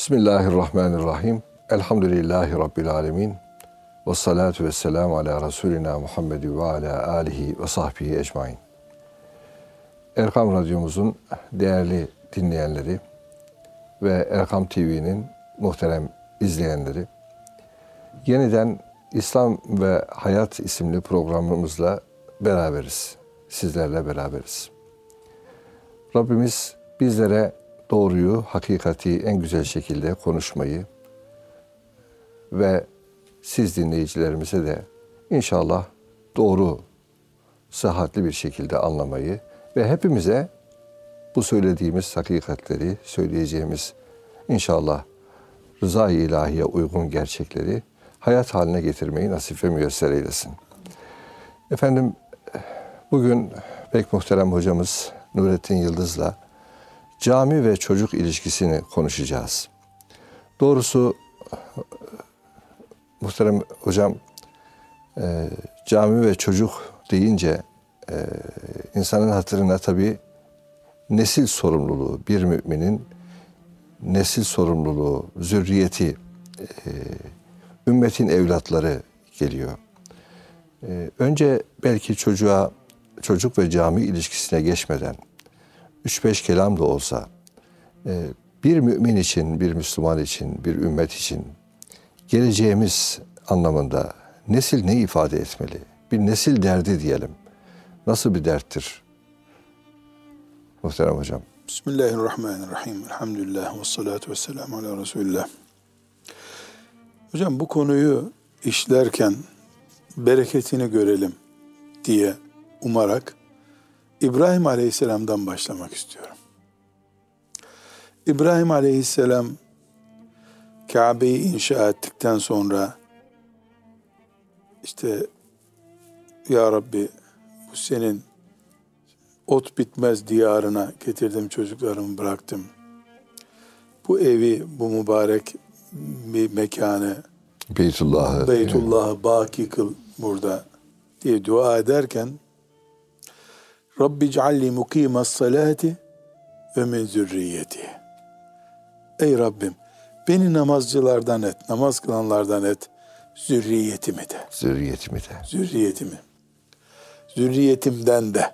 Bismillahirrahmanirrahim. Elhamdülillahi Rabbil alemin. Ve salatu ve selamu ala Resulina Muhammedi ve ala alihi ve sahbihi ecmain. Erkam Radyomuzun değerli dinleyenleri ve Erkam TV'nin muhterem izleyenleri, yeniden İslam ve Hayat isimli programımızla beraberiz. Sizlerle beraberiz. Rabbimiz bizlere doğruyu, hakikati en güzel şekilde konuşmayı ve siz dinleyicilerimize de inşallah doğru, sıhhatli bir şekilde anlamayı ve hepimize bu söylediğimiz hakikatleri, söyleyeceğimiz inşallah rıza-i ilahiye uygun gerçekleri hayat haline getirmeyi nasip ve müyesser eylesin. Efendim bugün pek muhterem hocamız Nurettin Yıldız'la cami ve çocuk ilişkisini konuşacağız. Doğrusu muhterem hocam e, cami ve çocuk deyince e, insanın hatırına tabi nesil sorumluluğu, bir müminin nesil sorumluluğu, zürriyeti, e, ümmetin evlatları geliyor. E, önce belki çocuğa, çocuk ve cami ilişkisine geçmeden 3-5 kelam da olsa e, bir mümin için, bir Müslüman için, bir ümmet için geleceğimiz anlamında nesil ne ifade etmeli? Bir nesil derdi diyelim. Nasıl bir derttir? Muhterem hocam. Bismillahirrahmanirrahim. Elhamdülillah ve salatu ve selamu ala Resulillah. Hocam bu konuyu işlerken bereketini görelim diye umarak İbrahim Aleyhisselam'dan başlamak istiyorum. İbrahim Aleyhisselam Kabe'yi inşa ettikten sonra işte Ya Rabbi bu senin ot bitmez diyarına getirdim çocuklarımı bıraktım. Bu evi, bu mübarek bir mekanı Beytullah'ı Beytullah'ı baki kıl burada diye dua ederken Rabbi cealli mukimas salati ve min zürriyeti. Ey Rabbim beni namazcılardan et, namaz kılanlardan et, zürriyetimi de. Zürriyetimi de. Zürriyetimi. Zürriyetimden de.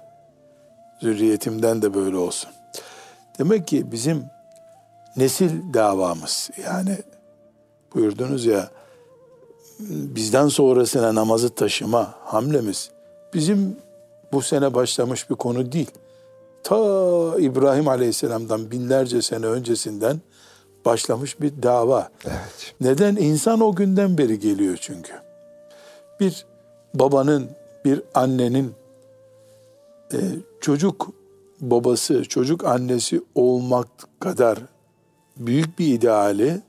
Zürriyetimden de böyle olsun. Demek ki bizim nesil davamız yani buyurdunuz ya bizden sonrasına namazı taşıma hamlemiz bizim bu sene başlamış bir konu değil. Ta İbrahim Aleyhisselam'dan binlerce sene öncesinden başlamış bir dava. Evet. Neden? İnsan o günden beri geliyor çünkü. Bir babanın, bir annenin e, çocuk babası, çocuk annesi olmak kadar büyük bir ideali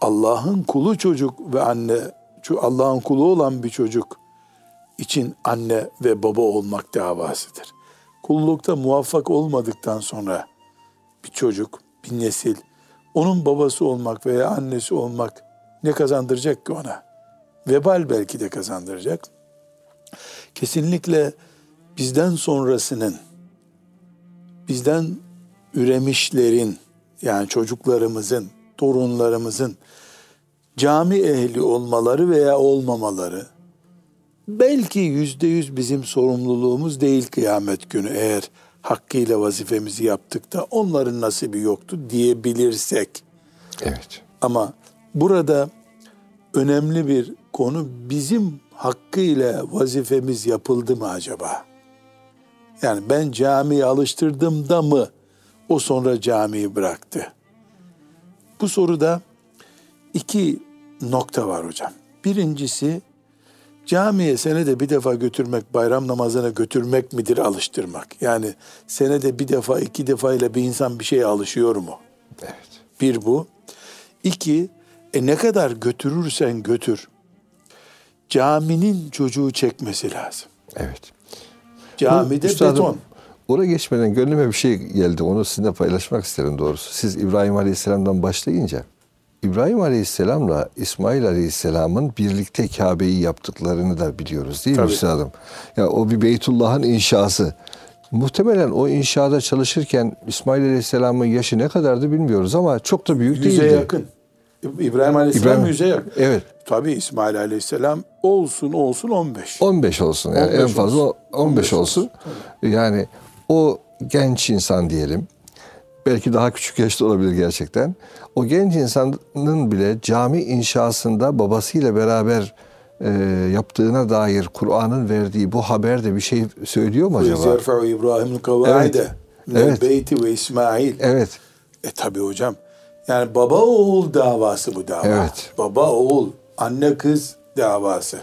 Allah'ın kulu çocuk ve anne, Allah'ın kulu olan bir çocuk için anne ve baba olmak davasıdır. Kullukta muvaffak olmadıktan sonra bir çocuk, bir nesil, onun babası olmak veya annesi olmak ne kazandıracak ki ona? Vebal belki de kazandıracak. Kesinlikle bizden sonrasının, bizden üremişlerin, yani çocuklarımızın, torunlarımızın cami ehli olmaları veya olmamaları, belki yüzde yüz bizim sorumluluğumuz değil kıyamet günü eğer hakkıyla vazifemizi yaptık da onların nasibi yoktu diyebilirsek. Evet. Ama burada önemli bir konu bizim hakkıyla vazifemiz yapıldı mı acaba? Yani ben camiyi alıştırdım da mı o sonra camiyi bıraktı? Bu soruda iki nokta var hocam. Birincisi camiye senede bir defa götürmek, bayram namazına götürmek midir alıştırmak? Yani senede bir defa, iki defa ile bir insan bir şeye alışıyor mu? Evet. Bir bu. İki, e ne kadar götürürsen götür, caminin çocuğu çekmesi lazım. Evet. Camide Üstadım, beton. Oraya geçmeden gönlüme bir şey geldi. Onu sizinle paylaşmak isterim doğrusu. Siz İbrahim Aleyhisselam'dan başlayınca İbrahim Aleyhisselam'la İsmail Aleyhisselam'ın birlikte Kabe'yi yaptıklarını da biliyoruz değil mi Tabii. üstadım? Ya o bir Beytullah'ın inşası. Muhtemelen o inşaada çalışırken İsmail Aleyhisselam'ın yaşı ne kadardı bilmiyoruz ama çok da büyük Yüze değildi. yakın. İbrahim Aleyhisselam İbrahim- yüze yakın. Evet. Tabii İsmail Aleyhisselam olsun olsun 15. 15 olsun yani 15 en fazla olsun. 15 olsun. Yani o genç insan diyelim. Belki daha küçük yaşta olabilir gerçekten. O genç insanın bile cami inşasında babasıyla beraber e, yaptığına dair Kur'an'ın verdiği bu haber de bir şey söylüyor mu acaba? İbrahim'in kavaide. Evet. Evet. Beyti ve İsmail. Evet. E tabi hocam. Yani baba oğul davası bu dava. Evet. Baba oğul, anne kız davası.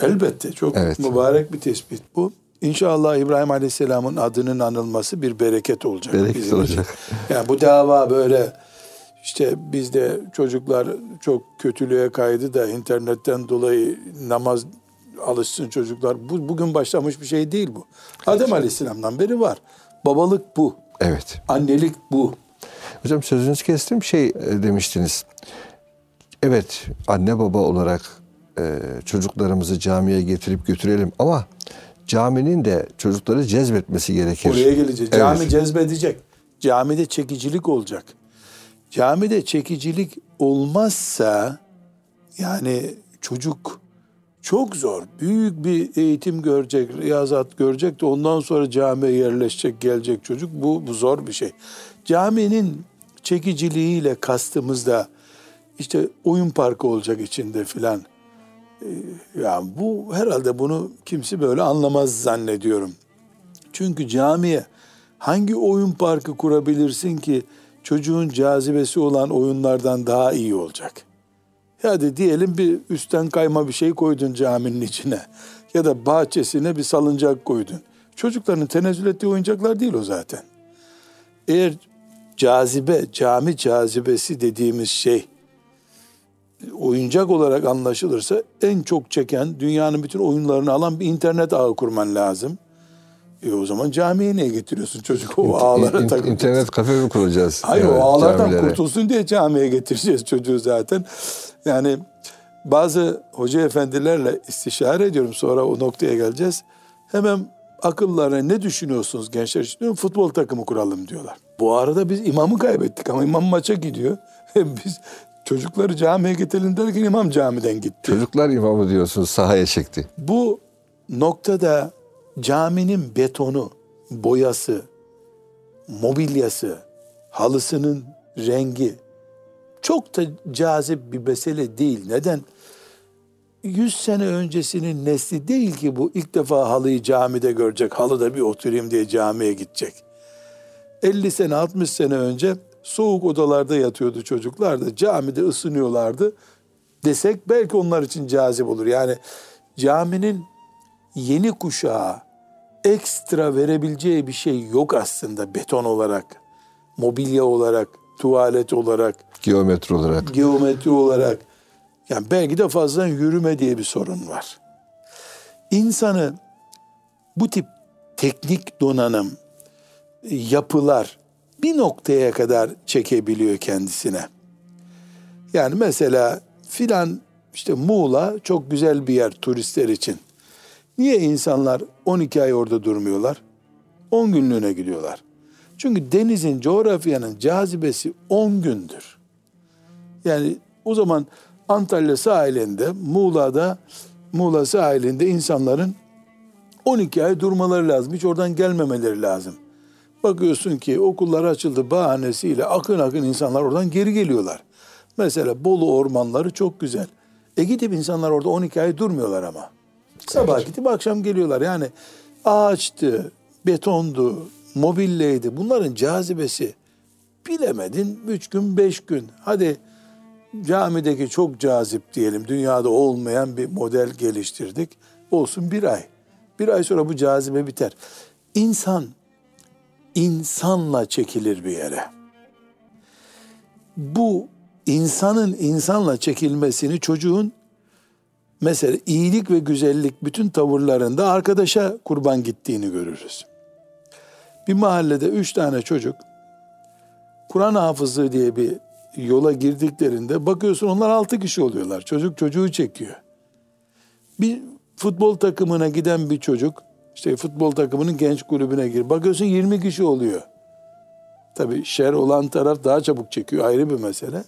Elbette çok Evet. mübarek bir tespit bu. İnşallah İbrahim Aleyhisselam'ın adının anılması bir bereket olacak. Bereket bizim için. olacak. Yani bu dava böyle işte bizde çocuklar çok kötülüğe kaydı da internetten dolayı namaz alışsın çocuklar. Bu, bugün başlamış bir şey değil bu. Adem Aleyhisselam'dan beri var. Babalık bu. Evet. Annelik bu. Hocam sözünüzü kestim şey e, demiştiniz. Evet anne baba olarak e, çocuklarımızı camiye getirip götürelim ama caminin de çocukları cezbetmesi gerekir. Oraya geleceğiz. Evet. Cami cezbedecek. Camide çekicilik olacak. Camide çekicilik olmazsa yani çocuk çok zor. Büyük bir eğitim görecek, riyazat görecek de ondan sonra camiye yerleşecek, gelecek çocuk. Bu, bu zor bir şey. Caminin çekiciliğiyle kastımızda işte oyun parkı olacak içinde filan. Ee, Yani bu herhalde bunu kimse böyle anlamaz zannediyorum. Çünkü camiye hangi oyun parkı kurabilirsin ki çocuğun cazibesi olan oyunlardan daha iyi olacak? Hadi diyelim bir üstten kayma bir şey koydun caminin içine ya da bahçesine bir salıncak koydun. Çocukların tenezzül ettiği oyuncaklar değil o zaten. Eğer cazibe, cami cazibesi dediğimiz şey oyuncak olarak anlaşılırsa en çok çeken dünyanın bütün oyunlarını alan bir internet ağı kurman lazım. E o zaman camiye niye getiriyorsun çocuk o ağlara takıp? İnternet kafe mi kuracağız? Hayır Evet, o ağlardan camilere. kurtulsun diye camiye getireceğiz çocuğu zaten. Yani bazı hoca efendilerle istişare ediyorum sonra o noktaya geleceğiz. Hemen akıllarına ne düşünüyorsunuz gençler için? Diyorum, Futbol takımı kuralım diyorlar. Bu arada biz imamı kaybettik ama imam maça gidiyor. biz çocukları camiye getirelim derken imam camiden gitti. Çocuklar imamı diyorsunuz sahaya çekti. Bu noktada caminin betonu, boyası, mobilyası, halısının rengi çok da cazip bir mesele değil. Neden? 100 sene öncesinin nesli değil ki bu ilk defa halıyı camide görecek. Halıda bir oturayım diye camiye gidecek. 50 sene 60 sene önce soğuk odalarda yatıyordu çocuklar da camide ısınıyorlardı desek belki onlar için cazip olur. Yani caminin yeni kuşağa ekstra verebileceği bir şey yok aslında beton olarak, mobilya olarak, tuvalet olarak, Geometri olarak. geometri olarak. Yani belki de fazla yürüme diye bir sorun var. İnsanı bu tip teknik donanım, yapılar bir noktaya kadar çekebiliyor kendisine. Yani mesela filan işte Muğla çok güzel bir yer turistler için. Niye insanlar 12 ay orada durmuyorlar? 10 günlüğüne gidiyorlar. Çünkü denizin, coğrafyanın cazibesi 10 gündür. Yani o zaman Antalya sahilinde, Muğla'da, Muğla sahilinde insanların 12 ay durmaları lazım. Hiç oradan gelmemeleri lazım. Bakıyorsun ki okullar açıldı bahanesiyle akın akın insanlar oradan geri geliyorlar. Mesela Bolu ormanları çok güzel. E gidip insanlar orada 12 ay durmuyorlar ama. Sabah gidip akşam geliyorlar. Yani ağaçtı, betondu, mobilyaydı. Bunların cazibesi bilemedin 3 gün 5 gün. Hadi camideki çok cazip diyelim. Dünyada olmayan bir model geliştirdik. Olsun bir ay. Bir ay sonra bu cazibe biter. İnsan insanla çekilir bir yere. Bu insanın insanla çekilmesini çocuğun mesela iyilik ve güzellik bütün tavırlarında arkadaşa kurban gittiğini görürüz. Bir mahallede üç tane çocuk Kur'an hafızlığı diye bir yola girdiklerinde bakıyorsun onlar altı kişi oluyorlar. Çocuk çocuğu çekiyor. Bir futbol takımına giden bir çocuk İşte futbol takımının genç kulübüne gir. Bakıyorsun 20 kişi oluyor. Tabii şer olan taraf daha çabuk çekiyor ayrı bir mesele.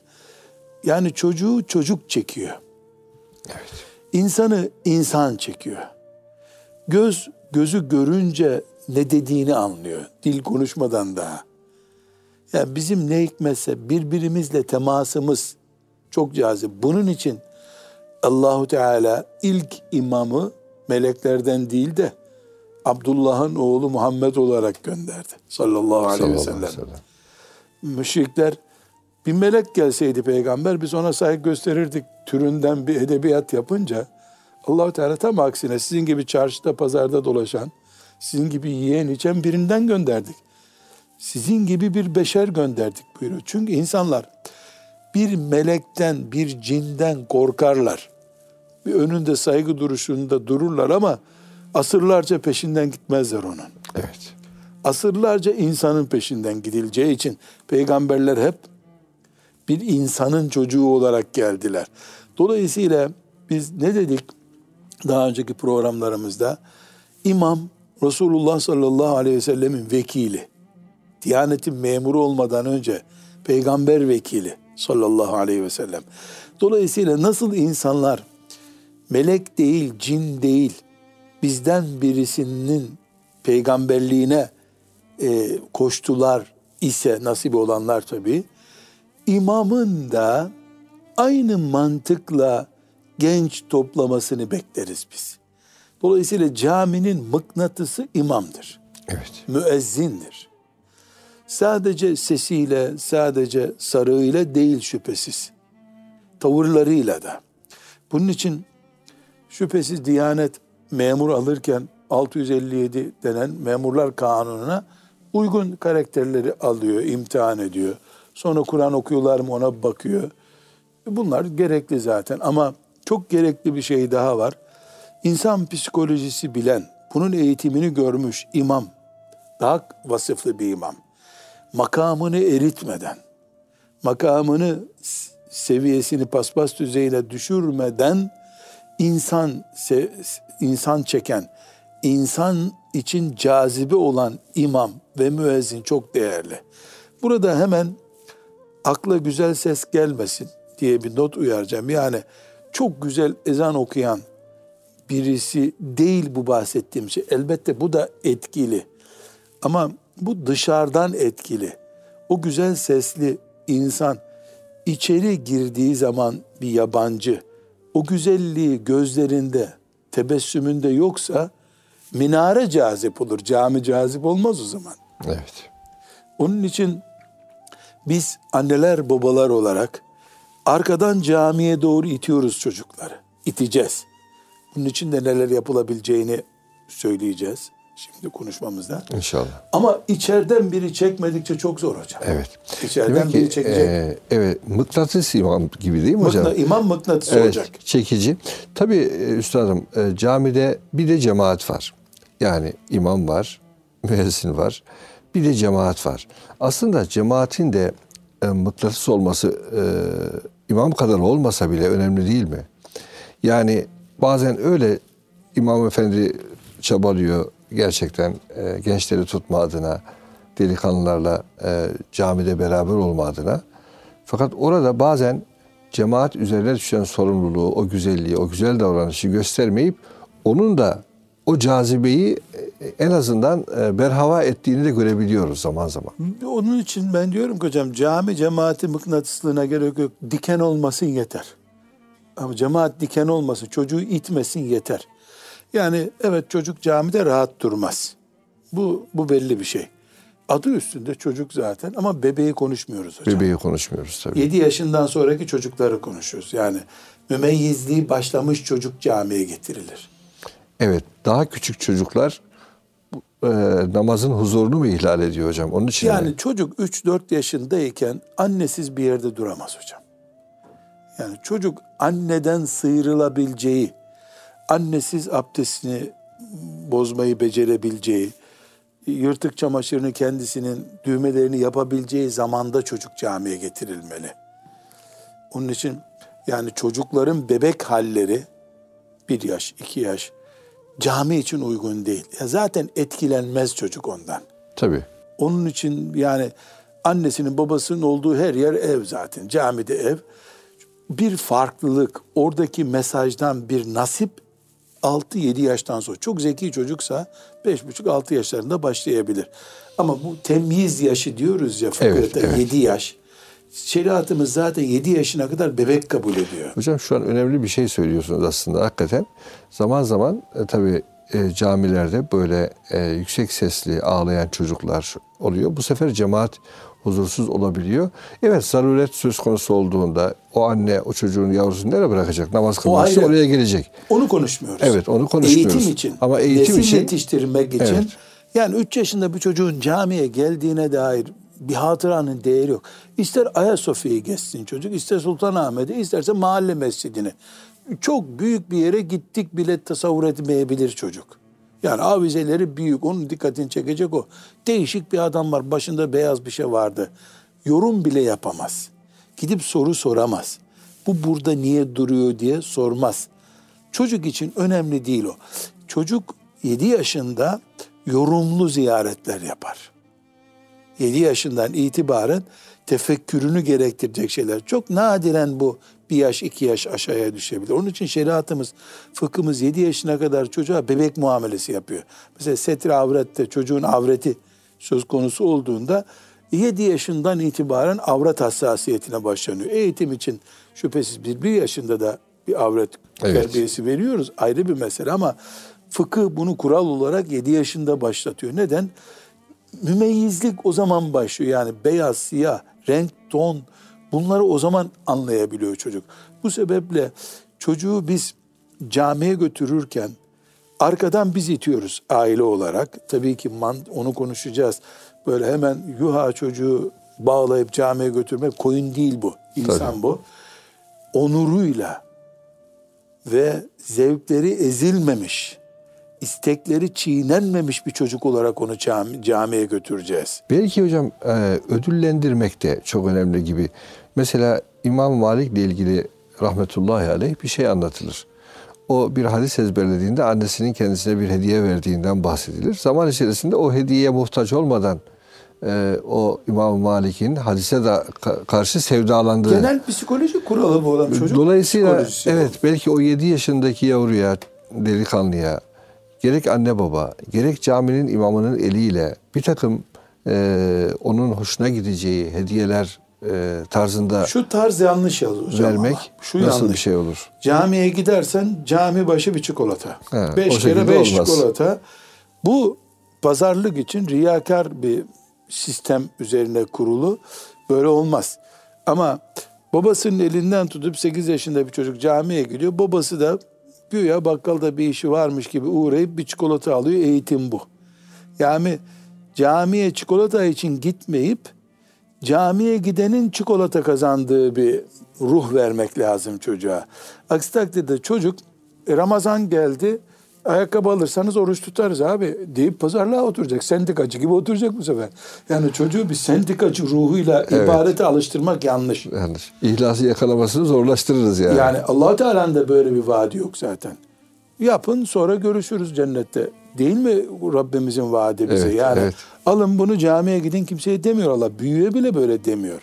Yani çocuğu çocuk çekiyor. Evet. İnsanı insan çekiyor. Göz gözü görünce ne dediğini anlıyor. Dil konuşmadan daha. Yani bizim ne hikmetse birbirimizle temasımız çok cazip. Bunun için Allahu Teala ilk imamı meleklerden değil de Abdullah'ın oğlu Muhammed olarak gönderdi. Sallallahu aleyhi ve sellem. Müşrikler bir melek gelseydi peygamber biz ona saygı gösterirdik türünden bir edebiyat yapınca Allahu Teala tam aksine sizin gibi çarşıda pazarda dolaşan sizin gibi yiyen içen birinden gönderdik. Sizin gibi bir beşer gönderdik buyuruyor. Çünkü insanlar bir melekten, bir cinden korkarlar. Bir önünde saygı duruşunda dururlar ama asırlarca peşinden gitmezler onun Evet. asırlarca insanın peşinden gidileceği için peygamberler hep bir insanın çocuğu olarak geldiler. Dolayısıyla biz ne dedik daha önceki programlarımızda? İmam Resulullah sallallahu aleyhi ve sellemin vekili. Diyanetin memuru olmadan önce peygamber vekili sallallahu aleyhi ve sellem. Dolayısıyla nasıl insanlar melek değil, cin değil, bizden birisinin peygamberliğine e, koştular ise nasip olanlar tabii, imamın da aynı mantıkla genç toplamasını bekleriz biz. Dolayısıyla caminin mıknatısı imamdır, Evet. müezzindir. Sadece sesiyle, sadece sarığıyla değil şüphesiz. Tavırlarıyla da. Bunun için şüphesiz Diyanet memur alırken 657 denen memurlar kanununa uygun karakterleri alıyor, imtihan ediyor. Sonra Kur'an okuyorlar mı ona bakıyor. Bunlar gerekli zaten ama çok gerekli bir şey daha var. İnsan psikolojisi bilen, bunun eğitimini görmüş imam, daha vasıflı bir imam, makamını eritmeden, makamını seviyesini paspas düzeyine düşürmeden insan insan çeken, insan için cazibe olan imam ve müezzin çok değerli. Burada hemen akla güzel ses gelmesin diye bir not uyaracağım. Yani çok güzel ezan okuyan birisi değil bu bahsettiğim şey. Elbette bu da etkili. Ama bu dışarıdan etkili. O güzel sesli insan içeri girdiği zaman bir yabancı o güzelliği gözlerinde, tebessümünde yoksa minare cazip olur. Cami cazip olmaz o zaman. Evet. Onun için biz anneler babalar olarak arkadan camiye doğru itiyoruz çocukları. İteceğiz. Bunun için de neler yapılabileceğini söyleyeceğiz şimdi konuşmamızda. İnşallah. Ama içeriden biri çekmedikçe çok zor hocam. Evet. İçeriden Demek biri ki çekecek. e, evet mıknatıs imam gibi değil mi hocam? Mıkna- imam mıknatısı Evet, olacak. çekici. Tabii e, üstadım e, camide bir de cemaat var. Yani imam var, müezzin var. Bir de cemaat var. Aslında cemaatin de e, mıknatıs olması e, imam kadar olmasa bile önemli değil mi? Yani bazen öyle imam efendi çabalıyor gerçekten e, gençleri tutma adına, delikanlılarla e, camide beraber olma adına. Fakat orada bazen cemaat üzerine düşen sorumluluğu, o güzelliği, o güzel davranışı göstermeyip onun da o cazibeyi e, en azından e, berhava ettiğini de görebiliyoruz zaman zaman. Onun için ben diyorum ki hocam cami cemaati mıknatıslığına gerek yok. Diken olmasın yeter. Ama cemaat diken olmasın, çocuğu itmesin yeter. Yani evet çocuk camide rahat durmaz. Bu bu belli bir şey. Adı üstünde çocuk zaten ama bebeği konuşmuyoruz hocam. Bebeği konuşmuyoruz tabii. 7 yaşından sonraki çocukları konuşuyoruz. Yani mümeyyizliği başlamış çocuk camiye getirilir. Evet, daha küçük çocuklar e, namazın huzurunu mu ihlal ediyor hocam? Onun için Yani mi? çocuk 3-4 yaşındayken annesiz bir yerde duramaz hocam. Yani çocuk anneden sıyrılabileceği, annesiz abdestini bozmayı becerebileceği, yırtık çamaşırını kendisinin düğmelerini yapabileceği zamanda çocuk camiye getirilmeli. Onun için yani çocukların bebek halleri bir yaş, iki yaş cami için uygun değil. Ya zaten etkilenmez çocuk ondan. Tabii. Onun için yani annesinin babasının olduğu her yer ev zaten. Camide ev. Bir farklılık, oradaki mesajdan bir nasip 6-7 yaştan sonra. Çok zeki çocuksa 5,5-6 yaşlarında başlayabilir. Ama bu temyiz yaşı diyoruz ya fıkıhta Evet, evet. 7 yaş. Şeriatımız zaten 7 yaşına kadar bebek kabul ediyor. Hocam şu an önemli bir şey söylüyorsunuz aslında hakikaten. Zaman zaman e, tabii e, camilerde böyle e, yüksek sesli ağlayan çocuklar oluyor. Bu sefer cemaat huzursuz olabiliyor. Evet zaruret söz konusu olduğunda o anne o çocuğun yavrusunu nereye bırakacak? Namaz kılması ayrı. oraya gelecek. Onu konuşmuyoruz. Evet, onu konuşmuyoruz. Eğitim için. Ama eğitim nesil için- yetiştirmek için. Evet. Yani 3 yaşında bir çocuğun camiye geldiğine dair bir hatıranın değeri yok. İster Ayasofya'yı geçsin çocuk, ister Sultanahmet'i, isterse mahalle mescidini. Çok büyük bir yere gittik bile tasavvur etmeyebilir çocuk. Yani avizeleri büyük, onun dikkatini çekecek o. Değişik bir adam var, başında beyaz bir şey vardı. Yorum bile yapamaz. Gidip soru soramaz. Bu burada niye duruyor diye sormaz. Çocuk için önemli değil o. Çocuk 7 yaşında yorumlu ziyaretler yapar. 7 yaşından itibaren tefekkürünü gerektirecek şeyler. Çok nadiren bu bir yaş iki yaş aşağıya düşebilir. Onun için şeriatımız, fıkhımız 7 yaşına kadar çocuğa bebek muamelesi yapıyor. Mesela setre avrette çocuğun avreti söz konusu olduğunda 7 yaşından itibaren avret hassasiyetine başlanıyor. Eğitim için şüphesiz bir, bir yaşında da bir avret Evet. terbiyesi veriyoruz. Ayrı bir mesele ama fıkıh bunu kural olarak 7 yaşında başlatıyor. Neden? Mümeyyizlik o zaman başlıyor. Yani beyaz, siyah, renk, ton bunları o zaman anlayabiliyor çocuk. Bu sebeple çocuğu biz camiye götürürken arkadan biz itiyoruz aile olarak. Tabii ki man, onu konuşacağız. Böyle hemen yuha çocuğu bağlayıp camiye götürmek koyun değil bu. İnsan Tabii. bu. Onuruyla ve zevkleri ezilmemiş, istekleri çiğnenmemiş bir çocuk olarak onu cami, camiye götüreceğiz. Belki hocam e, ödüllendirmek de çok önemli gibi. Mesela İmam Malik ile ilgili rahmetullahi aleyh bir şey anlatılır. O bir hadis ezberlediğinde annesinin kendisine bir hediye verdiğinden bahsedilir. Zaman içerisinde o hediyeye muhtaç olmadan e, o İmam Malik'in hadise de ka- karşı sevdalandığı. Genel psikoloji kuralı bu olan çocuk Dolayısıyla evet belki o 7 yaşındaki yavruya, delikanlıya gerek anne baba, gerek caminin imamının eliyle bir takım e, onun hoşuna gideceği hediyeler e, tarzında Şu tarz yanlış yaz hocam vermek ama. Şu nasıl yanlış. bir şey olur? Camiye gidersen cami başı bir çikolata. He, beş kere beş olmaz. çikolata. Bu pazarlık için riyakar bir sistem üzerine kurulu. Böyle olmaz. Ama babasının elinden tutup 8 yaşında bir çocuk camiye gidiyor. Babası da güya bakkalda bir işi varmış gibi uğrayıp bir çikolata alıyor. Eğitim bu. Yani camiye çikolata için gitmeyip camiye gidenin çikolata kazandığı bir ruh vermek lazım çocuğa. Aksi takdirde çocuk "E, Ramazan geldi ayakkabı alırsanız oruç tutarız abi deyip pazarlığa oturacak. Sendikacı gibi oturacak bu sefer. Yani çocuğu bir sendikacı ruhuyla Evet. ibadete alıştırmak yanlış. Yanlış. İhlası yakalamasını zorlaştırırız yani. Yani allah Teala'nın da böyle bir vaadi yok zaten. Yapın sonra görüşürüz cennette. Değil mi Rabbimizin vaadi bize? Evet, yani evet. alın bunu camiye gidin kimseye demiyor Allah. Büyüye bile böyle demiyor.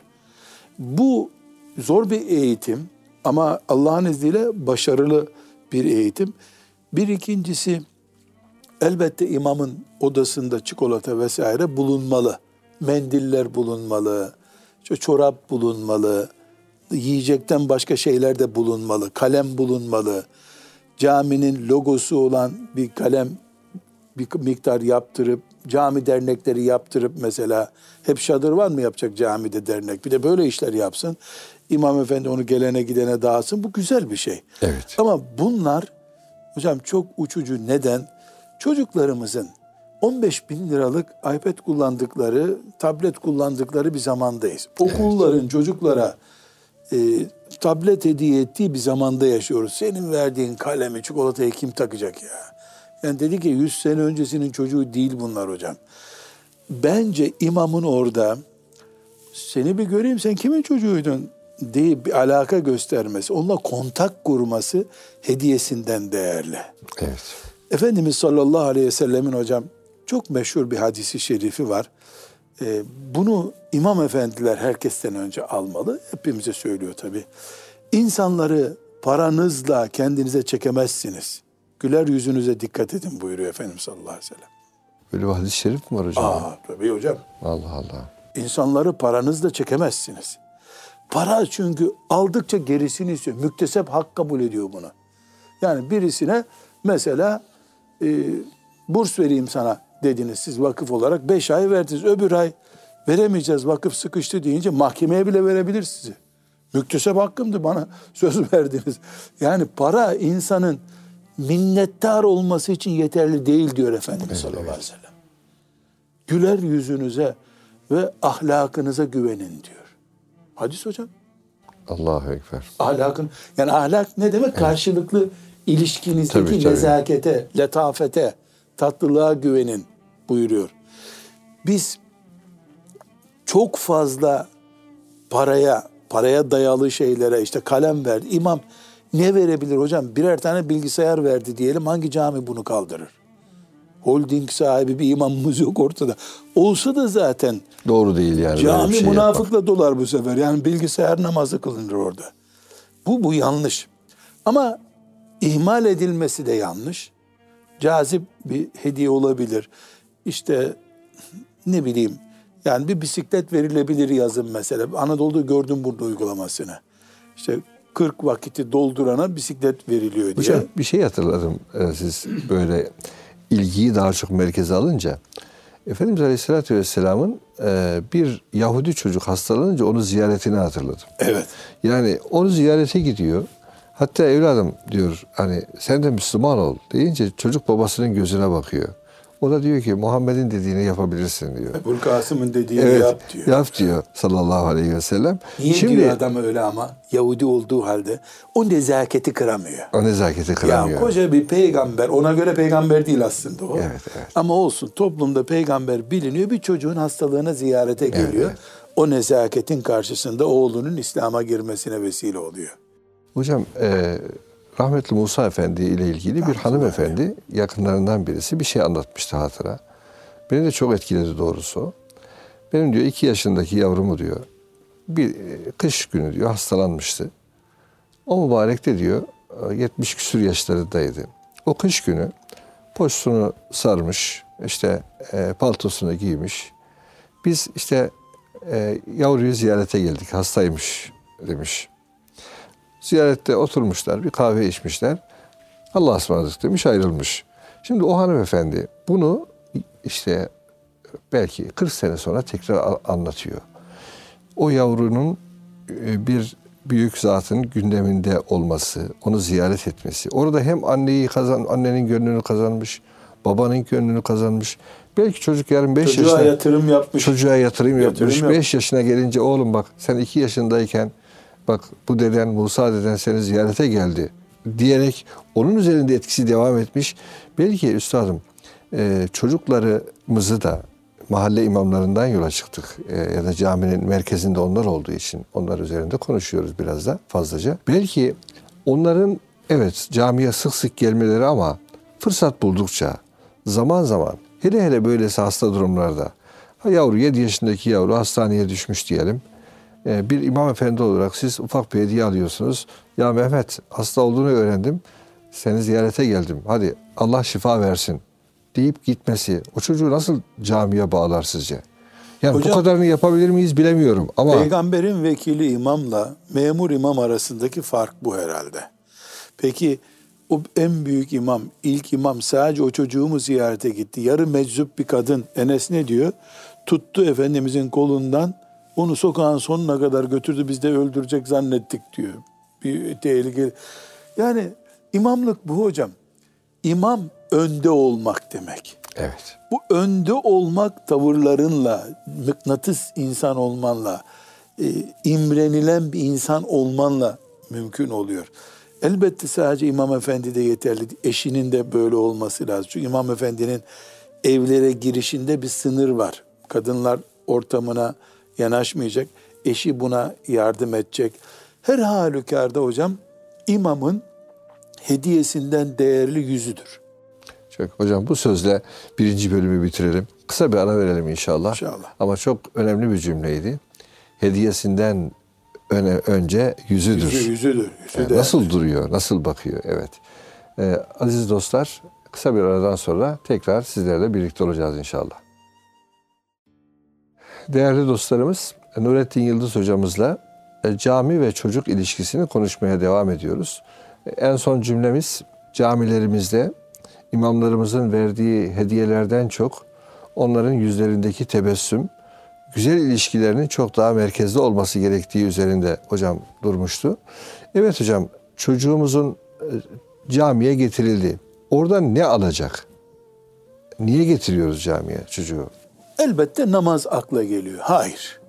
Bu zor bir eğitim ama Allah'ın izniyle başarılı bir eğitim. Bir ikincisi elbette imamın odasında çikolata vesaire bulunmalı. Mendiller bulunmalı. işte çorap bulunmalı. Yiyecekten başka şeyler de bulunmalı. Kalem bulunmalı. Caminin logosu olan bir kalem bir miktar yaptırıp cami dernekleri yaptırıp mesela hep şadır var mı yapacak camide dernek bir de böyle işler yapsın. İmam efendi onu gelene gidene dağıtsın bu güzel bir şey. Evet. Ama bunlar hocam çok uçucu neden? Çocuklarımızın 15 bin liralık iPad kullandıkları, tablet kullandıkları bir zamandayız. Okulların çocuklara e, tablet hediye ettiği bir zamanda yaşıyoruz. Senin verdiğin kalemi, çikolatayı kim takacak ya? Yani dedi ki 100 sene öncesinin çocuğu değil bunlar hocam. Bence imamın orada seni bir göreyim sen kimin çocuğuydun diye bir alaka göstermesi, onunla kontak kurması hediyesinden değerli. Evet. Efendimiz sallallahu aleyhi ve sellemin hocam çok meşhur bir hadisi şerifi var. Ee, bunu imam efendiler herkesten önce almalı. Hepimize söylüyor tabi. İnsanları paranızla kendinize çekemezsiniz. Güler yüzünüze dikkat edin buyuruyor Efendimiz sallallahu aleyhi ve sellem. Böyle bir hadis-i şerif mi var hocam? Aa tabii hocam. Allah Allah. İnsanları paranızla çekemezsiniz. Para çünkü aldıkça gerisini istiyor. Müktesep hak kabul ediyor bunu. Yani birisine mesela e, burs vereyim sana dediniz siz vakıf olarak. Beş ay verdiniz. Öbür ay veremeyeceğiz vakıf sıkıştı deyince mahkemeye bile verebilir sizi. Müktesep hakkımdı bana söz verdiniz. Yani para insanın minnettar olması için yeterli değil diyor Efendimiz sallallahu aleyhi ve sellem. Güler yüzünüze ve ahlakınıza güvenin diyor. Hadis hocam. Allahu Ekber. Ahlakın yani ahlak ne demek? Karşılıklı ilişkinizdeki Tabii, tabii. nezakete, letafete, tatlılığa güvenin buyuruyor. Biz çok fazla paraya, paraya dayalı şeylere işte kalem verdi. İmam ne verebilir hocam? Birer tane bilgisayar verdi diyelim. Hangi cami bunu kaldırır? Holding sahibi bir imamımız yok ortada. Olsa da zaten Doğru değil yani. Cami şey yapmak. münafıkla dolar bu sefer. Yani bilgisayar namazı kılınır orada. Bu bu yanlış. Ama ihmal edilmesi de yanlış. Cazip bir hediye olabilir. İşte ne bileyim yani bir bisiklet verilebilir yazın mesela. Anadolu'da gördüm burada uygulamasını. İşte 40 vakiti doldurana bisiklet veriliyor diye. Hocam bir şey hatırladım. Ee, Siz böyle ilgiyi daha çok merkeze alınca. Efendimiz Aleyhisselatü Vesselam'ın e, bir Yahudi çocuk hastalanınca onu ziyaretini hatırladım. Evet. Yani onu ziyarete gidiyor. Hatta evladım diyor hani sen de Müslüman ol deyince çocuk babasının gözüne bakıyor. O da diyor ki Muhammed'in dediğini yapabilirsin diyor. Ebu Kasım'ın dediğini Evet, yap diyor. Yap diyor sallallahu aleyhi ve sellem. Niye Şimdi diyor adam öyle ama? Yahudi olduğu halde o nezaketi kıramıyor. o nezaketi kıramıyor. Ya koca bir peygamber, ona göre peygamber değil aslında o. Evet, evet. Ama olsun toplumda peygamber biliniyor. Bir çocuğun hastalığına ziyarete geliyor. O nezaketin karşısında oğlunun İslam'a girmesine vesile oluyor. Hocam e, rahmetli Musa Efendi ile ilgili bir hanımefendi yakınlarından birisi bir şey anlatmıştı hatıra. Beni de çok etkiledi doğrusu. Benim diyor iki yaşındaki yavrumu diyor bir e, kış günü diyor hastalanmıştı. O mübarek de diyor e, 70 küsür yaşlarındaydı. O kış günü poşetunu sarmış, işte e, paltosunu giymiş. Biz işte e, yavruyu ziyarete geldik, hastaymış demiş. Ziyarette oturmuşlar, bir kahve içmişler. Allah'a ısmarladık demiş, ayrılmış. Şimdi o hanımefendi bunu işte belki 40 sene sonra tekrar anlatıyor. O yavrunun e, bir büyük zatın gündeminde olması, onu ziyaret etmesi. Orada hem anneyi kazan, annenin gönlünü kazanmış, babanın gönlünü kazanmış. Belki çocuk yarın 5 Çocuğa yaşına yatırım yapmış. çocuğa yatırım Yatırım yapmış. yap- 5 yaşına gelince oğlum bak sen 2 yaşındayken bak bu deden Musa deden seni ziyarete geldi diyerek onun üzerinde etkisi devam etmiş. Belki üstadım e, çocuklarımızı da mahalle imamlarından yola çıktık. E, ya da caminin merkezinde onlar olduğu için onlar üzerinde konuşuyoruz biraz da fazlaca. Belki onların evet camiye sık sık gelmeleri ama fırsat buldukça zaman zaman hele hele böylesi hasta durumlarda yavru 7 yaşındaki yavru hastaneye düşmüş diyelim. Ee, bir imam efendi olarak siz ufak bir hediye alıyorsunuz. Ya Mehmet hasta olduğunu öğrendim. Seni ziyarete geldim. Hadi Allah şifa versin deyip gitmesi o çocuğu nasıl camiye bağlar sizce? Yani Hocam- bu kadarını yapabilir miyiz bilemiyorum ama Peygamberin vekili imamla memur imam arasındaki fark bu herhalde. Peki o en büyük imam, ilk imam sadece o çocuğu mu ziyarete gitti? Yarı meczup bir kadın Enes ne diyor? Tuttu Efendimizin kolundan onu sokağın sonuna kadar götürdü biz de öldürecek zannettik diyor. Bir tehlike. Yani imamlık bu hocam. İmam önde olmak demek. evet. Bu önde olmak tavırlarınla, mıknatıs insan olmanla, e, imrenilen bir insan olmanla mümkün oluyor. Elbette sadece İmam Efendi de yeterli. Eşinin de böyle olması lazım. Çünkü İmam Efendi'nin evlere girişinde bir sınır var. Kadınlar ortamına yanaşmayacak. Eşi buna yardım edecek. Her halükarda hocam imamın hediyesinden değerli yüzüdür. Çok. Hocam bu sözle birinci bölümü bitirelim. Kısa bir ara verelim inşallah. İnşallah. Ama çok önemli bir cümleydi. Hediyesinden öne, önce yüzüdür. Yüzü, yüzüdür. Yüzü Yani nasıl duruyor, nasıl bakıyor? Evet. Ee, aziz dostlar, kısa bir aradan sonra tekrar sizlerle birlikte olacağız inşallah. Değerli dostlarımız, Nurettin Yıldız hocamızla e, cami ve çocuk ilişkisini konuşmaya devam ediyoruz. E, En son cümlemiz camilerimizde imamlarımızın verdiği hediyelerden çok onların yüzlerindeki tebessüm, güzel ilişkilerinin çok daha merkezde olması gerektiği üzerinde hocam durmuştu. Evet hocam çocuğumuzun e, camiye getirildi. Orada ne alacak? Niye getiriyoruz camiye çocuğu? Elbette namaz akla geliyor. Hayır.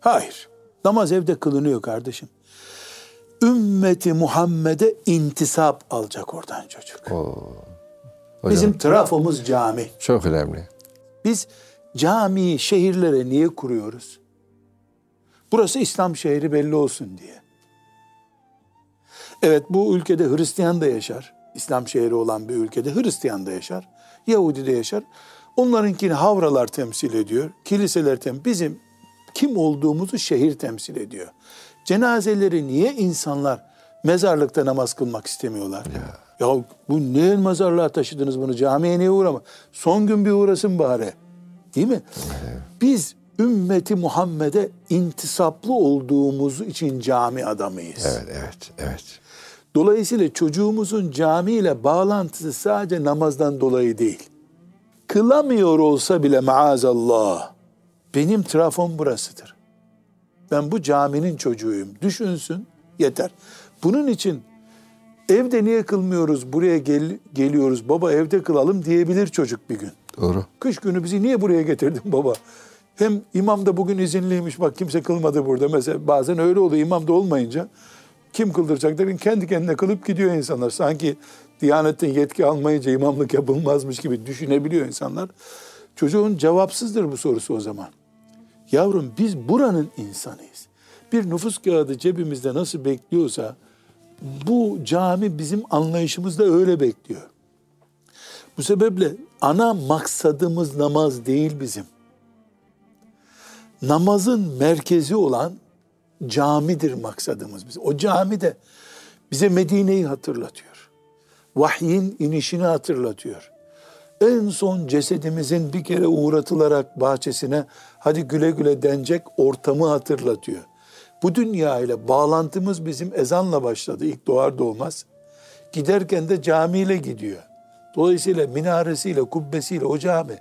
Hayır. Namaz evde kılınıyor kardeşim. Ümmeti Muhammed'e intisap alacak oradan çocuk. Hocam, Bizim trafomuz cami. çok önemli. Biz camiyi şehirlere niye kuruyoruz? Burası İslam şehri belli olsun diye. Evet bu ülkede Hristiyan da yaşar. İslam şehri olan bir ülkede Hristiyan da yaşar. Yahudi de yaşar. Onlarınkini havralar temsil ediyor. Kiliseler temsil Bizim kim olduğumuzu şehir temsil ediyor. Cenazeleri niye insanlar mezarlıkta namaz kılmak istemiyorlar? Ya, bu niye mezarlığa taşıdınız bunu? Camiye niye uğrama? Son gün bir uğrasın bari. Değil mi? Biz ümmeti Muhammed'e intisaplı olduğumuz için cami adamıyız. Evet, evet, evet. Dolayısıyla çocuğumuzun camiyle bağlantısı sadece namazdan dolayı değil. Kılamıyor olsa bile maazallah benim trafom burasıdır. Ben bu caminin çocuğuyum. Düşünsün yeter. Bunun için evde niye kılmıyoruz buraya gel- geliyoruz baba evde kılalım diyebilir çocuk bir gün. Doğru. Kış günü bizi niye buraya getirdin baba? Hem imam da bugün izinliymiş bak kimse kılmadı burada. Mesela bazen öyle oluyor imam da olmayınca kim kıldıracak derin kendi kendine kılıp gidiyor insanlar. Sanki Diyanetten yetki almayınca imamlık yapılmazmış gibi düşünebiliyor insanlar. Çocuğun cevapsızdır bu sorusu o zaman. Yavrum biz buranın insanıyız. Bir nüfus kağıdı cebimizde nasıl bekliyorsa bu cami bizim anlayışımızda öyle bekliyor. Bu sebeple ana maksadımız namaz değil bizim. Namazın merkezi olan camidir maksadımız biz. O cami de bize Medine'yi hatırlatıyor. Vahyin inişini hatırlatıyor. En son cesedimizin bir kere uğratılarak bahçesine hadi güle güle denecek ortamı hatırlatıyor. Bu dünya ile bağlantımız bizim ezanla başladı ilk doğar doğmaz. Giderken de camiyle gidiyor. Dolayısıyla minaresiyle, kubbesiyle o cami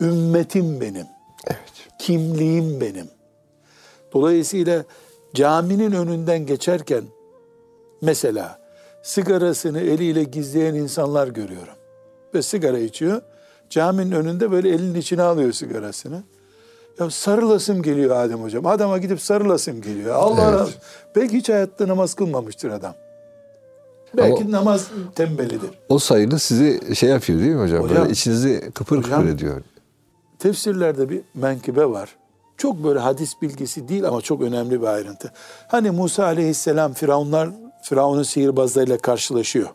ümmetim benim. Evet. Kimliğim benim. Dolayısıyla caminin önünden geçerken mesela sigarasını eliyle gizleyen insanlar görüyorum. Ve sigara içiyor. Caminin önünde böyle elinin içine alıyor sigarasını. Ya sarılasım geliyor Adem hocam. Adama gidip sarılasım geliyor. Allah Evet. olsun. Belki hiç hayatta namaz kılmamıştır adam. Belki Ama- namaz tembelidir. O sayılı sizi şey yapıyor değil mi hocam? Hocam- Böyle içinizi kıpır Hocam- kıpır ediyor. Tefsirlerde bir menkıbe var. Çok böyle hadis bilgisi değil ama çok önemli bir ayrıntı. Hani Musa aleyhisselam Firavunlar Firavun'un sihirbazlarıyla karşılaşıyor.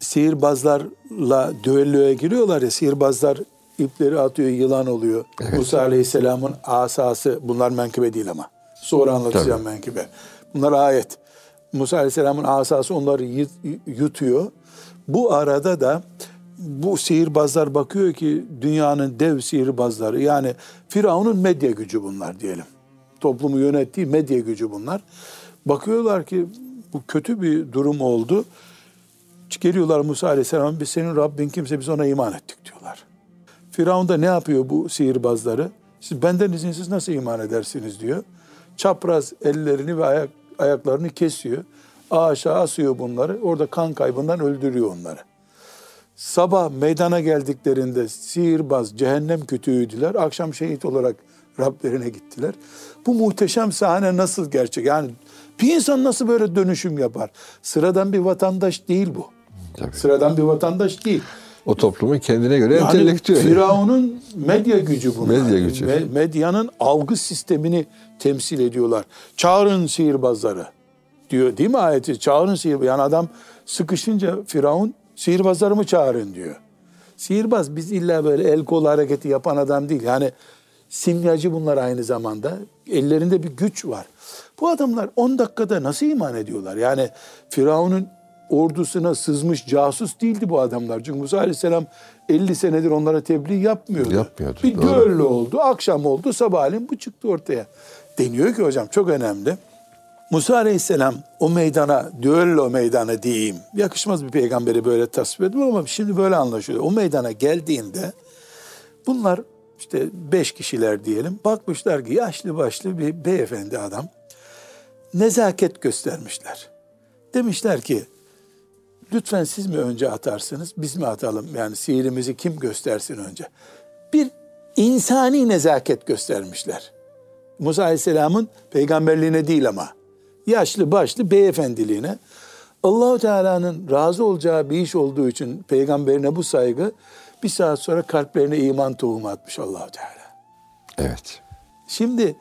Sihirbazlarla düelloya giriyorlar ya sihirbazlar ipleri atıyor yılan oluyor. Musa aleyhisselamın asası bunlar menkıbe değil ama. Sonra anlatacağım menkıbe. Bunlar ayet. Musa aleyhisselamın asası onları yut- yutuyor. Bu arada da bu sihirbazlar bakıyor ki dünyanın dev sihirbazları yani Firavun'un medya gücü bunlar diyelim. Toplumu yönettiği medya gücü bunlar. Bakıyorlar ki bu kötü bir durum oldu. Geliyorlar Musa Aleyhisselam biz senin Rabbin kimse biz ona iman ettik diyorlar. Firavun da ne yapıyor bu sihirbazları? Siz benden izinsiz nasıl iman edersiniz diyor. Çapraz ellerini ve ayak, ayaklarını kesiyor. Aşağı asıyor bunları. Orada kan kaybından öldürüyor onları. Sabah meydana geldiklerinde sihirbaz, cehennem kütüğüydüler. Akşam şehit olarak Rablerine gittiler. Bu muhteşem sahne nasıl gerçek? Yani bir insan nasıl böyle dönüşüm yapar? Sıradan bir vatandaş değil bu. Tabii. Sıradan bir vatandaş değil. O toplumun kendine göre Yani entelektüel. Firavun'un medya gücü bunlar. Medya gücü. Me- medyanın algı sistemini temsil ediyorlar. Çağırın sihirbazları diyor değil mi ayeti? Çağırın sihirbaz. Yani adam sıkışınca Firavun Sihirbazları mı çağırın diyor. Sihirbaz biz illa böyle el kol hareketi yapan adam değil. Yani simyacı bunlar aynı zamanda. Ellerinde bir güç var. Bu adamlar 10 dakikada nasıl iman ediyorlar? Yani Firavun'un ordusuna sızmış casus değildi bu adamlar. Çünkü Musa Aleyhisselam 50 senedir onlara tebliğ yapmıyordu. Yapmıyordu, Bir doğru. düello oldu, akşam oldu, sabahleyin bu çıktı ortaya. Deniyor ki hocam çok önemli. Musa Aleyhisselam o meydana, düello meydanı diyeyim. Yakışmaz bir peygamberi böyle tasvir etmem ama şimdi böyle anlaşılıyor. O meydana geldiğinde bunlar işte beş kişiler diyelim. Bakmışlar ki yaşlı başlı bir beyefendi adam. Nezaket göstermişler. Demişler ki lütfen siz mi önce atarsınız biz mi atalım? Yani sihirimizi kim göstersin önce? Bir insani nezaket göstermişler. Musa Aleyhisselam'ın peygamberliğine değil ama yaşlı başlı beyefendiliğine Allahu Teala'nın razı olacağı bir iş olduğu için peygamberine bu saygı bir saat sonra kalplerine iman tohumu atmış Allahu Teala. Evet. Şimdi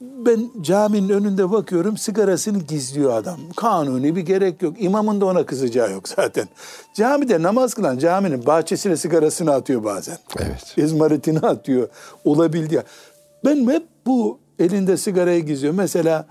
ben caminin önünde bakıyorum sigarasını gizliyor adam. Kanuni bir gerek yok. İmamın da ona kızacağı yok zaten. Camide namaz kılan caminin bahçesine sigarasını atıyor bazen. Evet. İzmaritini atıyor. Olabildiği. Ben hep bu elinde sigarayı gizliyor. Mesela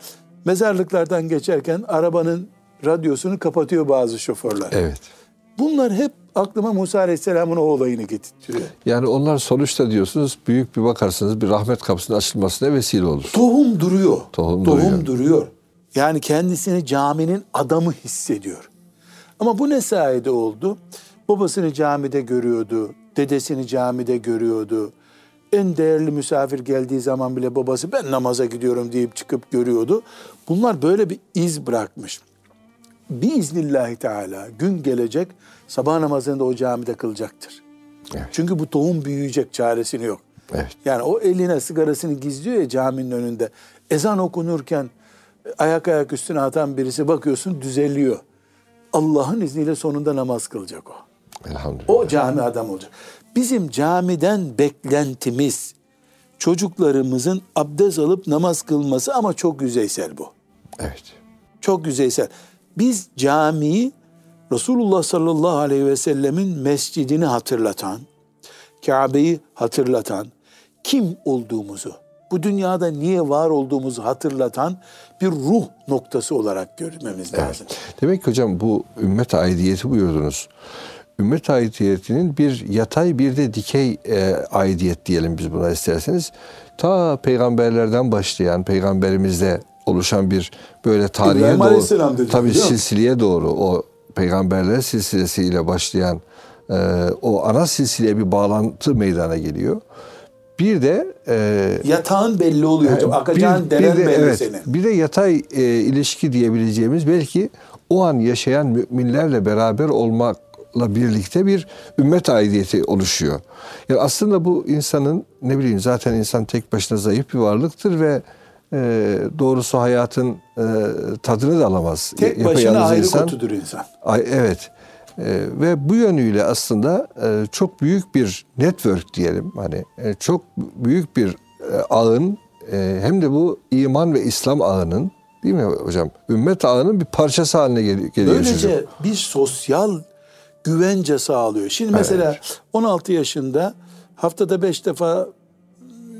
mezarlıklardan geçerken arabanın radyosunu kapatıyor bazı şoförler. Evet. Bunlar hep aklıma Musa Aleyhisselam'ın o olayını getirtiyor. Yani onlar sonuçta diyorsunuz büyük bir bakarsınız bir rahmet kapısının açılmasına vesile olur. Tohum duruyor. Tohum duruyor. duruyor. Yani kendisini caminin adamı hissediyor. Ama bu ne sayede oldu? Babasını camide görüyordu, dedesini camide görüyordu. En değerli misafir geldiği zaman bile babası ben namaza gidiyorum deyip çıkıp görüyordu. Bunlar böyle bir iz bırakmış. Biiznillahü teala gün gelecek sabah namazını da o camide kılacaktır. Evet. Çünkü bu tohum büyüyecek çaresini yok. Evet. Yani o eline sigarasını gizliyor ya caminin önünde. Ezan okunurken ayak ayak üstüne atan birisi bakıyorsun düzeliyor. Allah'ın izniyle sonunda namaz kılacak o. Elhamdülillah. O cami adam olacak. Bizim camiden beklentimiz çocuklarımızın abdest alıp namaz kılması ama çok yüzeysel bu. Evet. Çok yüzeysel. Biz camiyi Resulullah sallallahu aleyhi ve sellemin mescidini hatırlatan, Kabe'yi hatırlatan, kim olduğumuzu, bu dünyada niye var olduğumuzu hatırlatan bir ruh noktası olarak görmemiz lazım. Demek ki hocam bu ümmet aidiyeti buyurdunuz. Ümmet aidiyetinin bir yatay bir de dikey e, aidiyet diyelim biz buna isterseniz. Ta peygamberlerden başlayan peygamberimizde oluşan bir böyle tarihe İbrahim doğru dedi, tabii silsileye doğru o peygamberler silsilesiyle başlayan e, o ana silsileye bir bağlantı meydana geliyor. Bir de e, Yatağın belli oluyor hocam. Akacağın bir, deren bir de, belli evet, senin. Bir de yatay e, ilişki diyebileceğimiz belki o an yaşayan müminlerle beraber olmakla birlikte bir ümmet aidiyeti oluşuyor. Yani aslında bu insanın ne bileyim zaten insan tek başına zayıf bir varlıktır ve e, doğrusu hayatın e, tadını da alamaz. Tek Yapayalnız başına ayrı insan. kutudur insan. Ay, evet. Ee, ve bu yönüyle aslında e, çok büyük bir network diyelim. Hani e, çok büyük bir e, ağın e, hem de bu iman ve İslam ağının değil mi hocam? Ümmet ağının bir parçası haline gel- geliyor Böylece çocuk. bir sosyal güvence sağlıyor. Şimdi mesela 16 yaşında haftada 5 defa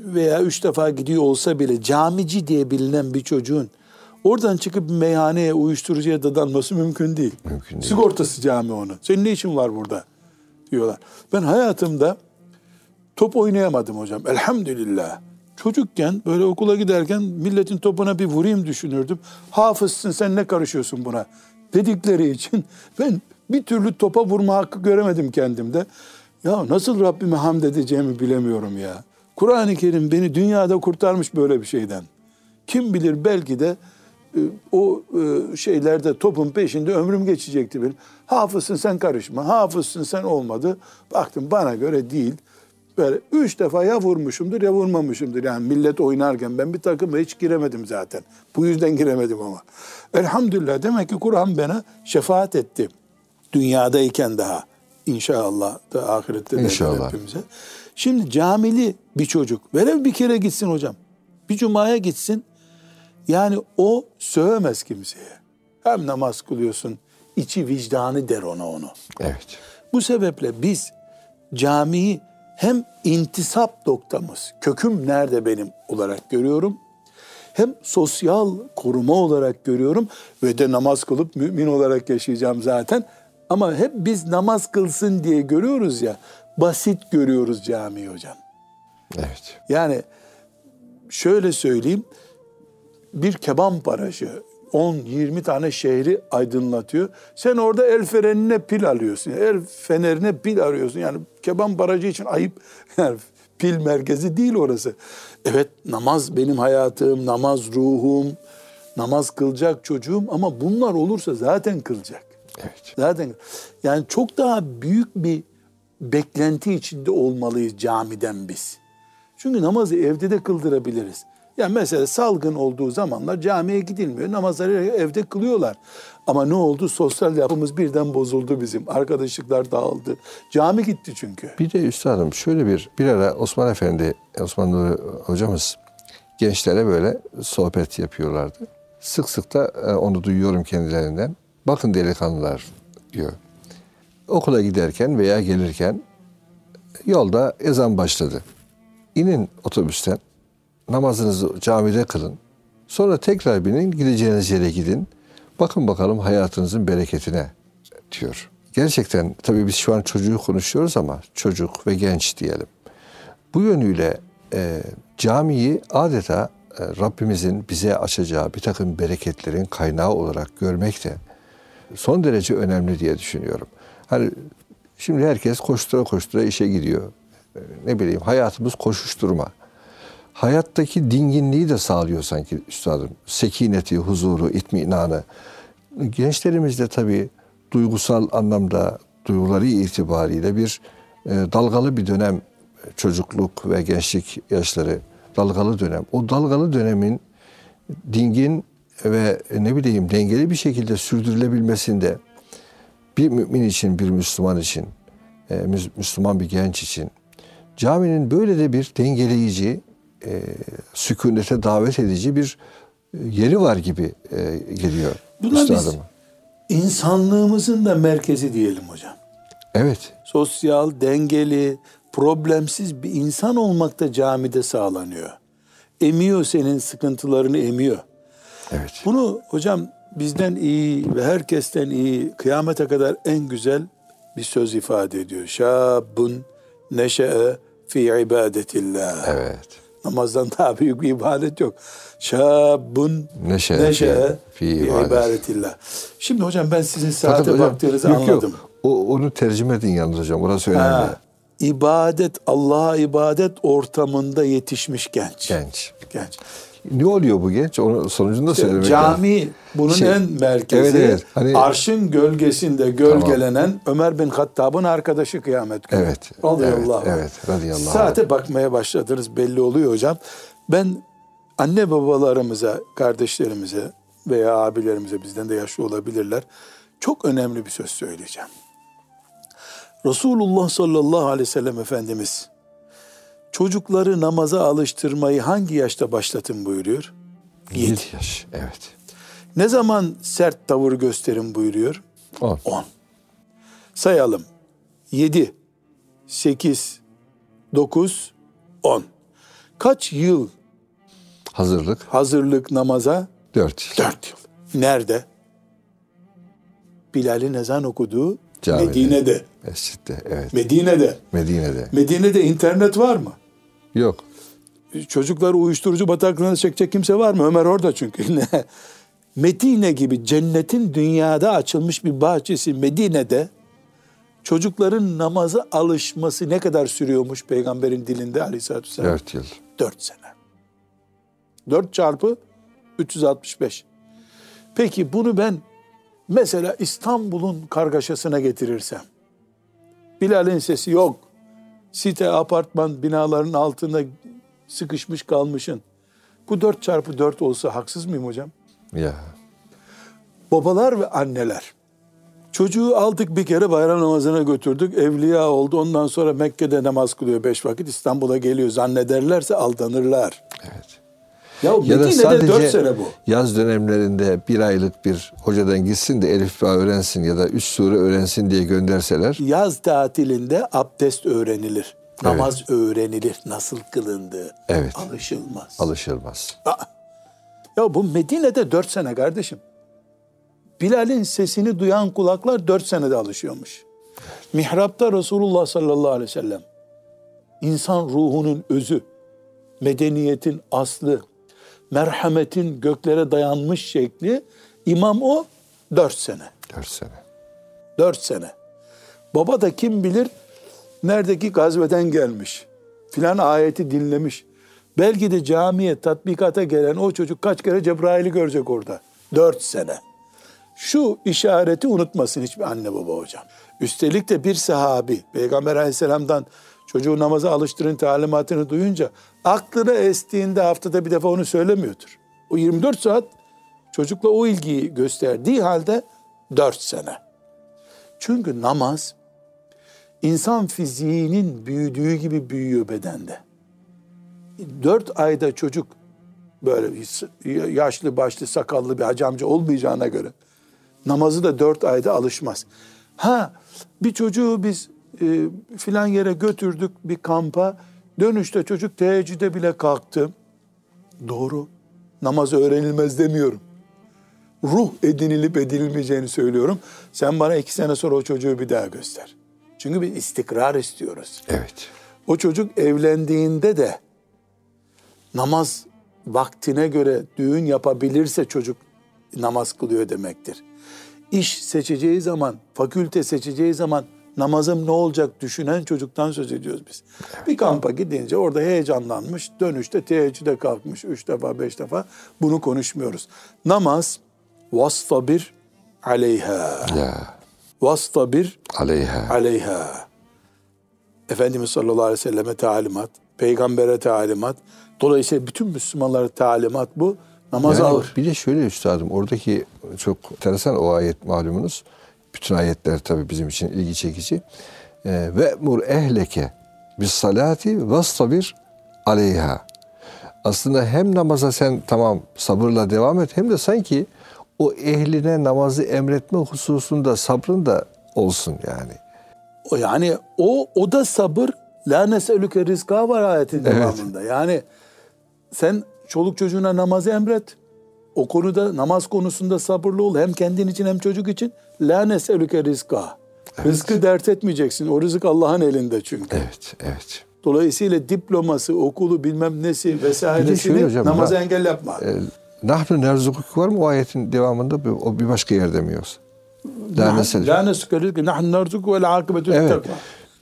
veya 3 defa gidiyor olsa bile camici diye bilinen bir çocuğun oradan çıkıp meyhaneye, uyuşturucuya dadanması mümkün değil. Mümkün değil. Sigortası cami onun. Senin ne işin var burada? diyorlar. Ben hayatımda top oynayamadım hocam. Elhamdülillah. Çocukken böyle okula giderken milletin topuna bir vurayım düşünürdüm. Hafızsın sen ne karışıyorsun buna dedikleri için ben bir türlü topa vurma hakkı göremedim kendimde. Ya nasıl Rabbime hamd edeceğimi bilemiyorum ya. Kur'an-ı Kerim beni dünyada kurtarmış böyle bir şeyden. Kim bilir belki de e, o e, şeylerde topun peşinde ömrüm geçecekti benim. Hafızsın sen karışma, hafızsın sen olmadı. Baktım bana göre değil. Böyle üç defa ya vurmuşumdur ya vurmamışımdır. Yani millet oynarken ben bir takıma hiç giremedim zaten. Bu yüzden giremedim ama. Elhamdülillah demek ki Kur'an bana şefaat etti. Dünyadayken daha. İnşallah da ahirette de İnşallah. hepimize. Şimdi camili bir çocuk. Velev bir kere gitsin hocam. Bir cumaya gitsin. Yani o sövemez kimseye. Hem namaz kılıyorsun, içi vicdanı der ona onu. Evet. Bu sebeple biz camiyi hem intisap noktamız, köküm nerede benim olarak görüyorum. Hem sosyal koruma olarak görüyorum ve de namaz kılıp mümin olarak yaşayacağım zaten. Ama hep biz namaz kılsın diye görüyoruz ya, basit görüyoruz camiyi hocam. Evet. Yani şöyle söyleyeyim, bir keban barajı 10-20 tane şehri aydınlatıyor. Sen orada el fenerine pil alıyorsun. El fenerine pil arıyorsun. Yani keban barajı için ayıp. Yani pil merkezi değil orası. Evet namaz benim hayatım, namaz ruhum, namaz kılacak çocuğum ama bunlar olursa zaten kılacak. Evet. Zaten yani çok daha büyük bir beklenti içinde olmalıyız camiden biz. Çünkü namazı evde de kıldırabiliriz. Yani mesela salgın olduğu zamanlar camiye gidilmiyor. Namazları evde kılıyorlar. Ama ne oldu? Sosyal yapımız birden bozuldu bizim. Arkadaşlıklar dağıldı. Cami gitti çünkü. Bir de üstadım şöyle bir bir ara Osman Efendi, Osman Nuri hocamız gençlere böyle sohbet yapıyorlardı. Sık sık da e, onu duyuyorum kendilerinden. Bakın delikanlılar diyor. Okula giderken veya gelirken yolda ezan başladı. İnin otobüsten, namazınızı camide kılın. Sonra tekrar binin, gideceğiniz yere gidin. Bakın bakalım hayatınızın bereketine diyor. Gerçekten tabii biz şu an çocuğu konuşuyoruz ama çocuk ve genç diyelim. Bu yönüyle e, camiyi adeta e, Rabbimizin bize açacağı bir takım bereketlerin kaynağı olarak görmek de son derece önemli diye düşünüyorum. Hani şimdi herkes koştura koştura işe gidiyor. E, Ne bileyim hayatımız koşuşturma. Hayattaki dinginliği de sağlıyor sanki üstadım. Sekineti, huzuru, itminanı. Gençlerimiz de tabii duygusal anlamda duyguları itibariyle bir e, dalgalı bir dönem e, çocukluk ve gençlik yaşları dalgalı dönem. O dalgalı dönemin dingin ve ne bileyim dengeli bir şekilde sürdürülebilmesinde bir mümin için, bir Müslüman için, e, Müs- Müslüman bir genç için caminin böyle de bir dengeleyici, e, sükunete davet edici bir e, yeri var gibi geliyor Buna biz üstadım. insanlığımızın da merkezi diyelim hocam. Evet, Sosyal, dengeli, problemsiz bir insan olmak da camide sağlanıyor. Emiyor senin sıkıntılarını emiyor. evet. Bunu hocam bizden iyi ve herkesten iyi kıyamete kadar en güzel bir söz ifade ediyor. Şabun neşe'e fi ibadetillah. Evet. Namazdan daha büyük bir ibadet yok. Şabun Neşe, neşe'e fi fi ibadet. ibadetillah. Şimdi hocam ben sizin saate Fakat hocam, baktığınızı yok, anladım. Yok. O, onu tercüme edin yalnız hocam. Orası önemli. Ha, ibadet, Allah'a ibadet ortamında yetişmiş genç. Genç. Genç. Ne oluyor bu genç? Onu sonucunda söylemek lazım. Cami bunun Şey, en merkezi. evet, evet. Hani- Arşın gölgesinde gölgelenen Ömer bin Hattab'ın arkadaşı kıyamet günü. Evet, Radıyallahu evet, evet, radıyallahu. Saate bakmaya başladınız belli oluyor hocam. Ben anne babalarımıza, kardeşlerimize veya abilerimize bizden de yaşlı olabilirler. Çok önemli bir söz söyleyeceğim. Resulullah sallallahu aleyhi ve sellem Efendimiz çocukları namaza alıştırmayı hangi yaşta başlatın buyuruyor? 7 yaş. Evet. Ne zaman sert tavır gösterin buyuruyor? 10. 10. Sayalım. 7, 8, 9, 10. Kaç yıl Hazırlık hazırlık namaza? 4 4 yıl. Nerede? Bilal'in ezan okuduğu Camide. Medine'de. Mescitte. Evet. Medine'de. Medine'de. Medine'de internet var mı? Yok. Çocukları uyuşturucu bataklığına çekecek kimse var mı? Ömer orada çünkü. Ne? Medine gibi cennetin dünyada açılmış bir bahçesi Medine'de çocukların namaza alışması ne kadar sürüyormuş peygamberin dilinde aleyhissalatü vesselam? 4 yıl. 4 sene. 4 çarpı 365. Peki bunu ben mesela İstanbul'un kargaşasına getirirsem, Bilal'in sesi yok, site, apartman binaların altında sıkışmış kalmışın. Bu 4 çarpı 4 olsa haksız mıyım hocam? Ya. Babalar ve anneler. Çocuğu aldık bir kere bayram namazına götürdük. Evliya oldu. Ondan sonra Mekke'de namaz kılıyor beş vakit. İstanbul'a geliyor. Zannederlerse aldanırlar. Evet. Ya Ya da sadece 4 sene bu. yaz dönemlerinde bir aylık bir hocadan gitsin de Elif Ba öğrensin ya da üç sure öğrensin diye gönderseler Yaz tatilinde abdest öğrenilir. Namaz öğrenilir. Nasıl kılındığı. Evet. Alışılmaz. alışılmaz. Aa! Ya bu Medine'de 4 sene kardeşim. Bilal'in sesini duyan kulaklar 4 senede alışıyormuş. Mihrapta Resulullah sallallahu aleyhi ve sellem insan ruhunun özü, medeniyetin aslı, merhametin göklere dayanmış şekli imam o 4 sene. Dört sene. 4 sene. Baba da kim bilir neredeki gazveden gelmiş. Filan ayeti dinlemiş. Belki de camiye tatbikata gelen o çocuk kaç kere Cebrail'i görecek orada. 4 sene. Şu işareti unutmasın hiçbir anne baba hocam. Üstelik de bir sahabi Peygamber aleyhisselamdan çocuğu namaza alıştırın talimatını duyunca aklına estiğinde haftada bir defa onu söylemiyordur. O 24 saat çocukla o ilgiyi gösterdiği halde 4 sene. Çünkü namaz insan fiziğinin büyüdüğü gibi büyüyor bedende. Dört ayda çocuk böyle yaşlı başlı sakallı bir hacı amca olmayacağına göre namazı da dört ayda alışmaz. Ha bir çocuğu biz e, filan yere götürdük bir kampa dönüşte çocuk teheccüde bile kalktı. Doğru namaz öğrenilmez demiyorum ruh edinilip edinilmeyeceğini söylüyorum. Sen bana iki sene sonra o çocuğu bir daha göster. Çünkü bir istikrar istiyoruz. Evet. O çocuk evlendiğinde de namaz vaktine göre düğün yapabilirse çocuk namaz kılıyor demektir. İş seçeceği zaman, fakülte seçeceği zaman namazım ne olacak düşünen çocuktan söz ediyoruz biz. Bir kampa gidince orada heyecanlanmış, dönüşte teheccüde kalkmış üç defa, beş defa bunu konuşmuyoruz. Namaz vastabir aleyha. Ya Vastabir aleyha. aleyha. Efendimiz sallallahu aleyhi ve selleme talimat, peygambere talimat. Dolayısıyla bütün Müslümanlara talimat bu. Namaz Yani ağır. Bir de şöyle üstadım oradaki çok enteresan o ayet malumunuz. Bütün ayetler tabii bizim için ilgi çekici. Ee, ve mur ehleke bis salati vastabir aleyha. Aslında hem namaza sen tamam sabırla devam et hem de sanki o ehline namazı emretme hususunda sabrın da olsun yani. O yani o o da sabır. La neselüke rizka var ayetin devamında. Yani sen çoluk çocuğuna namazı emret. O konuda namaz konusunda sabırlı ol. Hem kendin için hem çocuk için. La neselüke rizka. Rızkı dert etmeyeceksin. O rızık Allah'ın elinde çünkü. Evet, evet. Dolayısıyla diploması, okulu bilmem nesi vesairesini hocam, namaza na- engel yapma. E, Nahnu nerzukuk var mı o ayetin devamında? Bir- O bir başka? Daha mesela. La neselüke rizka. Nahnu narzuku vel akıbetü Evet.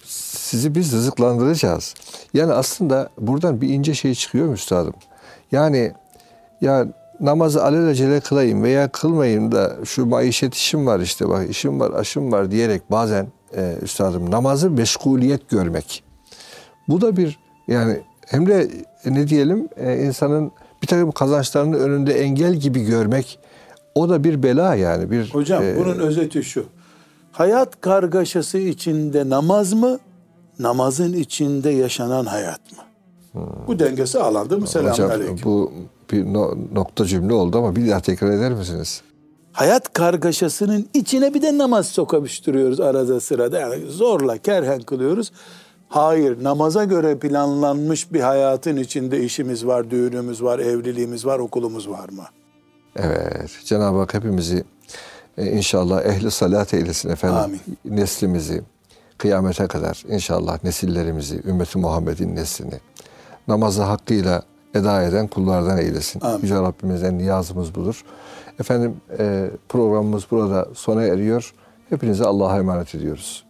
sizi biz rızıklandıracağız. Yani aslında buradan bir ince şey çıkıyor mu üstadım? Yani ya namazı alelacele kılayım veya kılmayayım da şu maişet işim var işte bak işim var aşım var diyerek bazen e, üstadım namazı meşguliyet görmek. Bu da bir yani hem de e, ne diyelim e, insanın bir takım kazançlarının önünde engel gibi görmek o da bir bela yani bir Hocam e, bunun özeti şu. Hayat kargaşası içinde namaz mı? Namazın içinde yaşanan hayat mı? Bu denge sağlandı mı? Selamun hocam aleyküm. bu bir no- nokta cümle oldu ama bir daha tekrar eder misiniz? Hayat kargaşasının içine bir de namaz sokabıştırıyoruz arada sırada. Yani zorla kerhen kılıyoruz. Hayır, namaza göre planlanmış bir hayatın içinde işimiz var, düğünümüz var, evliliğimiz var, okulumuz var mı? Evet. Cenab-ı Hak hepimizi e, inşallah ehli salat eylesin efendim. Amin. Neslimizi kıyamete kadar inşallah nesillerimizi, ümmeti Muhammed'in neslini namazı hakkıyla eda eden kullardan eylesin. Amin. Yüce Rabbimizden niyazımız budur. Efendim e, programımız burada sona eriyor. Hepinize Allah'a emanet ediyoruz.